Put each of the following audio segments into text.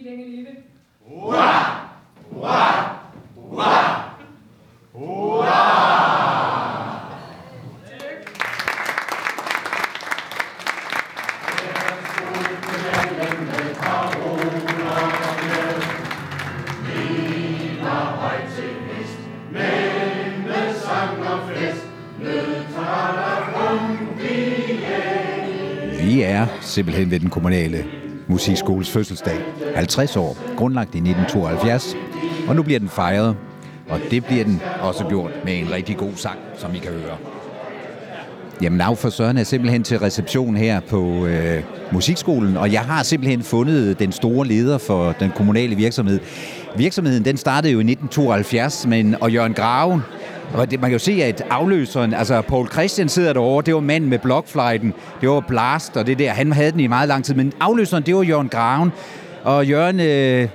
de længe leve. Hurra! Hurra! Hurra! Hurra! Vi er simpelthen ved den kommunale musikskoles fødselsdag. 50 år, grundlagt i 1972, og nu bliver den fejret. Og det bliver den også gjort med en rigtig god sang, som I kan høre. Jamen, af for Søren er simpelthen til reception her på øh, musikskolen, og jeg har simpelthen fundet den store leder for den kommunale virksomhed. Virksomheden den startede jo i 1972, men, og Jørgen Graven, og det, man kan jo se, at afløseren, altså Paul Christian sidder derovre, det var manden med blockflyten, det var Blast og det der, han havde den i meget lang tid, men afløseren, det var Jørgen Graven. Og Jørgen, øh,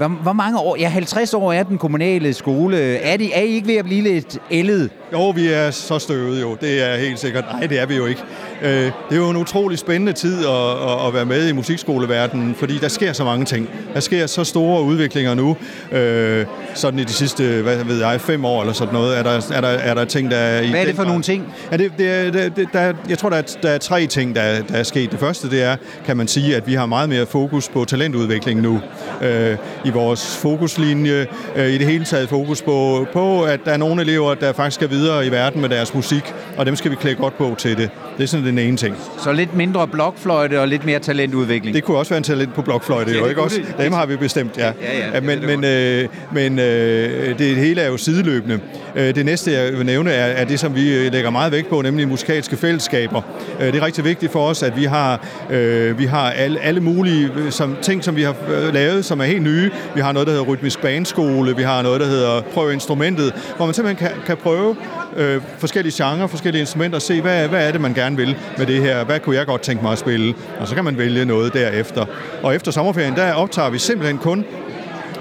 hvor, hvor mange år? Ja, 50 år er den kommunale skole. Er, de, er I ikke ved at blive lidt ældet? Jo, vi er så støvet jo. Det er helt sikkert. Nej, det er vi jo ikke. Øh, det er jo en utrolig spændende tid at, at være med i musikskoleverdenen, fordi der sker så mange ting. Der sker så store udviklinger nu. Øh, sådan i de sidste, hvad ved jeg, fem år eller sådan noget, er der, er der, er der ting, der er i Hvad er det for nogle ting? Ja, det, det, det, det, der, jeg tror, der er, der er tre ting, der, der er sket. Det første, det er, kan man sige, at vi har meget mere fokus på talentudvikling nu. Øh, I vores fokuslinje, øh, i det hele taget fokus på, på, at der er nogle elever, der faktisk skal videre i verden med deres musik, og dem skal vi klæde godt på til det. Det er sådan den ene ting. Så lidt mindre blokfløjte og lidt mere talentudvikling. Det kunne også være en talent på blokfløjte, jo, ikke også? Dem har vi bestemt, ja. Ja, ja, men men, øh, men øh, det hele er jo sideløbende. Øh, det næste, jeg vil nævne, er, er det, som vi øh, lægger meget vægt på, nemlig musikalske fællesskaber. Det er rigtig vigtigt for os, at vi har, øh, vi har alle, alle mulige som, ting, som vi har lavet, som er helt nye. Vi har noget, der hedder rytmisk bandskole, vi har noget, der hedder prøv instrumentet, hvor man simpelthen kan, kan prøve øh, forskellige genrer, forskellige instrumenter, og se, hvad, hvad er det, man gerne vil med det her? Hvad kunne jeg godt tænke mig at spille? Og så kan man vælge noget derefter. Og efter sommerferien, der optager vi simpelthen kun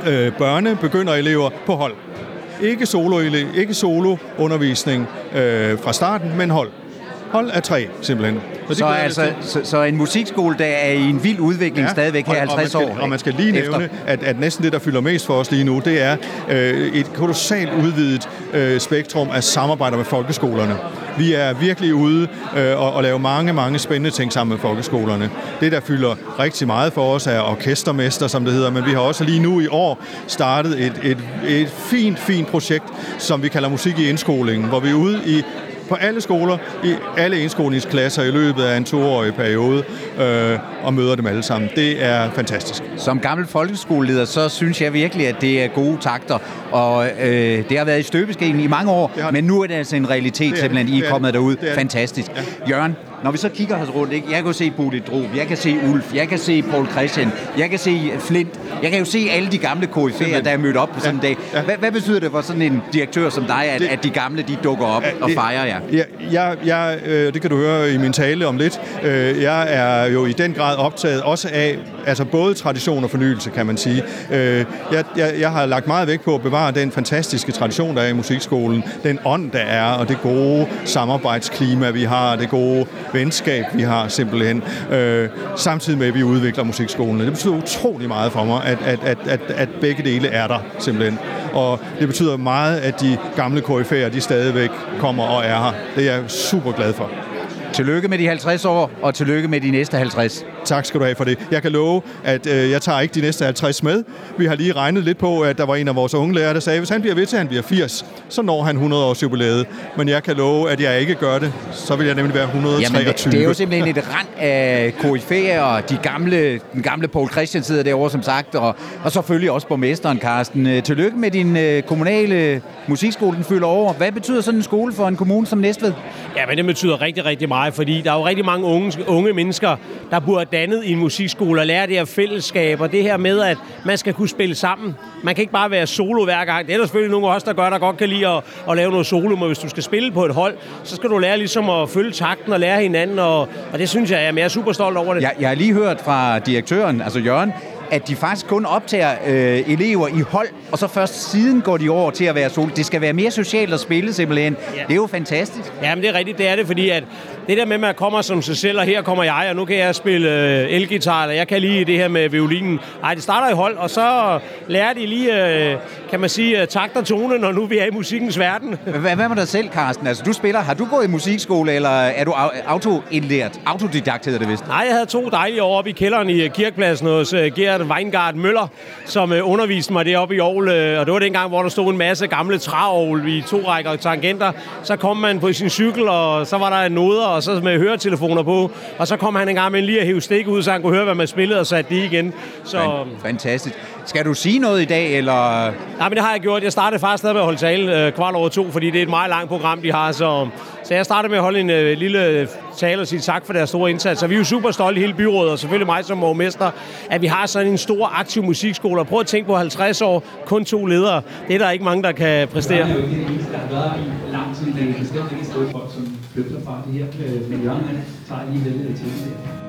øh, børne, begynder-elever på hold. Ikke solo, ikke solo undervisning øh, fra starten, men hold. Hold af tre, simpelthen. Så, så, altså, så, så en musikskole, der er i en vild udvikling ja, stadigvæk her 50 og, og skal, år. Og man skal lige nævne, at, at næsten det, der fylder mest for os lige nu, det er øh, et kolossalt udvidet øh, spektrum af samarbejder med folkeskolerne. Vi er virkelig ude øh, og, og lave mange, mange spændende ting sammen med folkeskolerne. Det, der fylder rigtig meget for os, er orkestermester, som det hedder, men vi har også lige nu i år startet et, et, et fint, fint projekt, som vi kalder Musik i indskolingen, hvor vi er ude i på alle skoler, i alle indskolingsklasser i løbet af en toårig periode, øh, og møder dem alle sammen. Det er fantastisk. Som gammel folkeskoleleder, så synes jeg virkelig, at det er gode takter, og øh, det har været i støbeskeen i mange år, men nu er det altså en realitet, det simpelthen, I er kommet derud. Fantastisk. Ja. Jørgen, når vi så kigger os rundt, ikke? jeg kan se Bodil Drob, jeg kan se Ulf, jeg kan se Paul Christian, jeg kan se Flint, jeg kan jo se alle de gamle KF'er, der er mødt op på sådan en dag. Hvad, hvad betyder det for sådan en direktør som dig, at, at de gamle de dukker op og fejrer jer? Ja, jeg, jeg, øh, det kan du høre i min tale om lidt. Øh, jeg er jo i den grad optaget også af altså både tradition og fornyelse, kan man sige. Øh, jeg, jeg, jeg har lagt meget vægt på at bevare den fantastiske tradition, der er i musikskolen, den ånd, der er, og det gode samarbejdsklima, vi har, det gode venskab, vi har simpelthen, øh, samtidig med, at vi udvikler musikskolen. Det betyder utrolig meget for mig, at, at, at, at, at begge dele er der simpelthen. Og det betyder meget, at de gamle KF'er, de stadigvæk kommer og er her. Det er jeg super glad for. Tillykke med de 50 år, og tillykke med de næste 50. Tak skal du have for det. Jeg kan love, at øh, jeg tager ikke de næste 50 med. Vi har lige regnet lidt på, at der var en af vores unge lærere, der sagde, at hvis han bliver ved til, at han bliver 80, så når han 100 års jubilæet. Men jeg kan love, at jeg ikke gør det. Så vil jeg nemlig være 123. Jamen, det, det er jo simpelthen et rand af KF'er, og de gamle, den gamle Paul Christian sidder derovre, som sagt, og, og selvfølgelig også borgmesteren, Carsten. Tillykke med din øh, kommunale musikskole, den fylder over. Hvad betyder sådan en skole for en kommune som Næstved? Ja, men det betyder rigtig, rigtig meget, fordi der er jo rigtig mange unge, unge mennesker, der burde dannet i en musikskole og lære det her fællesskab, og det her med, at man skal kunne spille sammen. Man kan ikke bare være solo hver gang. Det er der selvfølgelig nogle af os, der gør, der godt kan lide at, at lave noget solo, men hvis du skal spille på et hold, så skal du lære ligesom at følge takten og lære hinanden, og, og det synes jeg, jeg er super stolt over det. Jeg, jeg har lige hørt fra direktøren, altså Jørgen, at de faktisk kun optager øh, elever i hold, og så først siden går de over til at være solo. Det skal være mere socialt at spille simpelthen. Ja. Det er jo fantastisk. Jamen, det er rigtigt, det er det, fordi at det der med, at man kommer som sig selv, og her kommer jeg, og nu kan jeg spille øh, elgitar, eller jeg kan lige det her med violinen. Ej, det starter i hold, og så lærer de lige, øh, kan man sige, øh, takt og tone, når nu vi er i musikkens verden. Hvad, hvad med dig selv, Carsten? Altså, du spiller. Har du gået i musikskole, eller er du au- autoindlært? Autodidakt hedder det vist. Nej, jeg havde to dejlige år oppe i kælderen i øh, kirkepladsen hos uh, Gert Weingart Møller, som underviste mig deroppe i Aarhus. Og det var dengang, hvor der stod en masse gamle træovl i to rækker tangenter. Så kom man på sin cykel, og så var der noder, og så med høretelefoner på. Og så kom han en gang med lige at hive stik ud, så han kunne høre, hvad man spillede, og satte det igen. Så, Fantastisk. Skal du sige noget i dag, eller... Nej, men det har jeg gjort. Jeg startede faktisk stadig med at holde tale øh, kvart over to, fordi det er et meget langt program, de har. Så, så jeg starter med at holde en øh, lille øh, tale og sige tak for deres store indsats. Så vi er jo super stolte i hele byrådet, og selvfølgelig mig som borgmester, at vi har sådan en stor aktiv musikskole. Og prøv at tænke på 50 år, kun to ledere. Det er der ikke mange, der kan præstere. Det er jo ikke den eneste, der har været i lang tid. Det er bestemt ikke et sted folk, som flygter fra det her. Øh, men Jørgen, tager lige lidt til det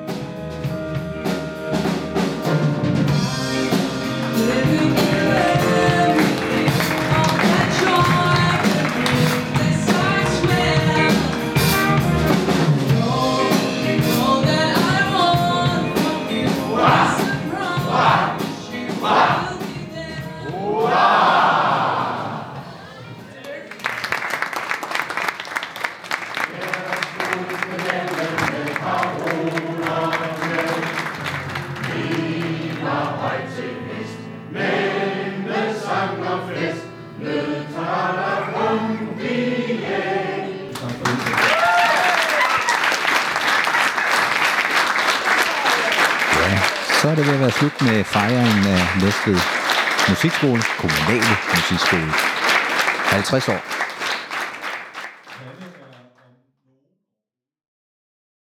så er det ved at være slut med fejringen af Næstved Musikskole, kommunale musikskole. 50 år.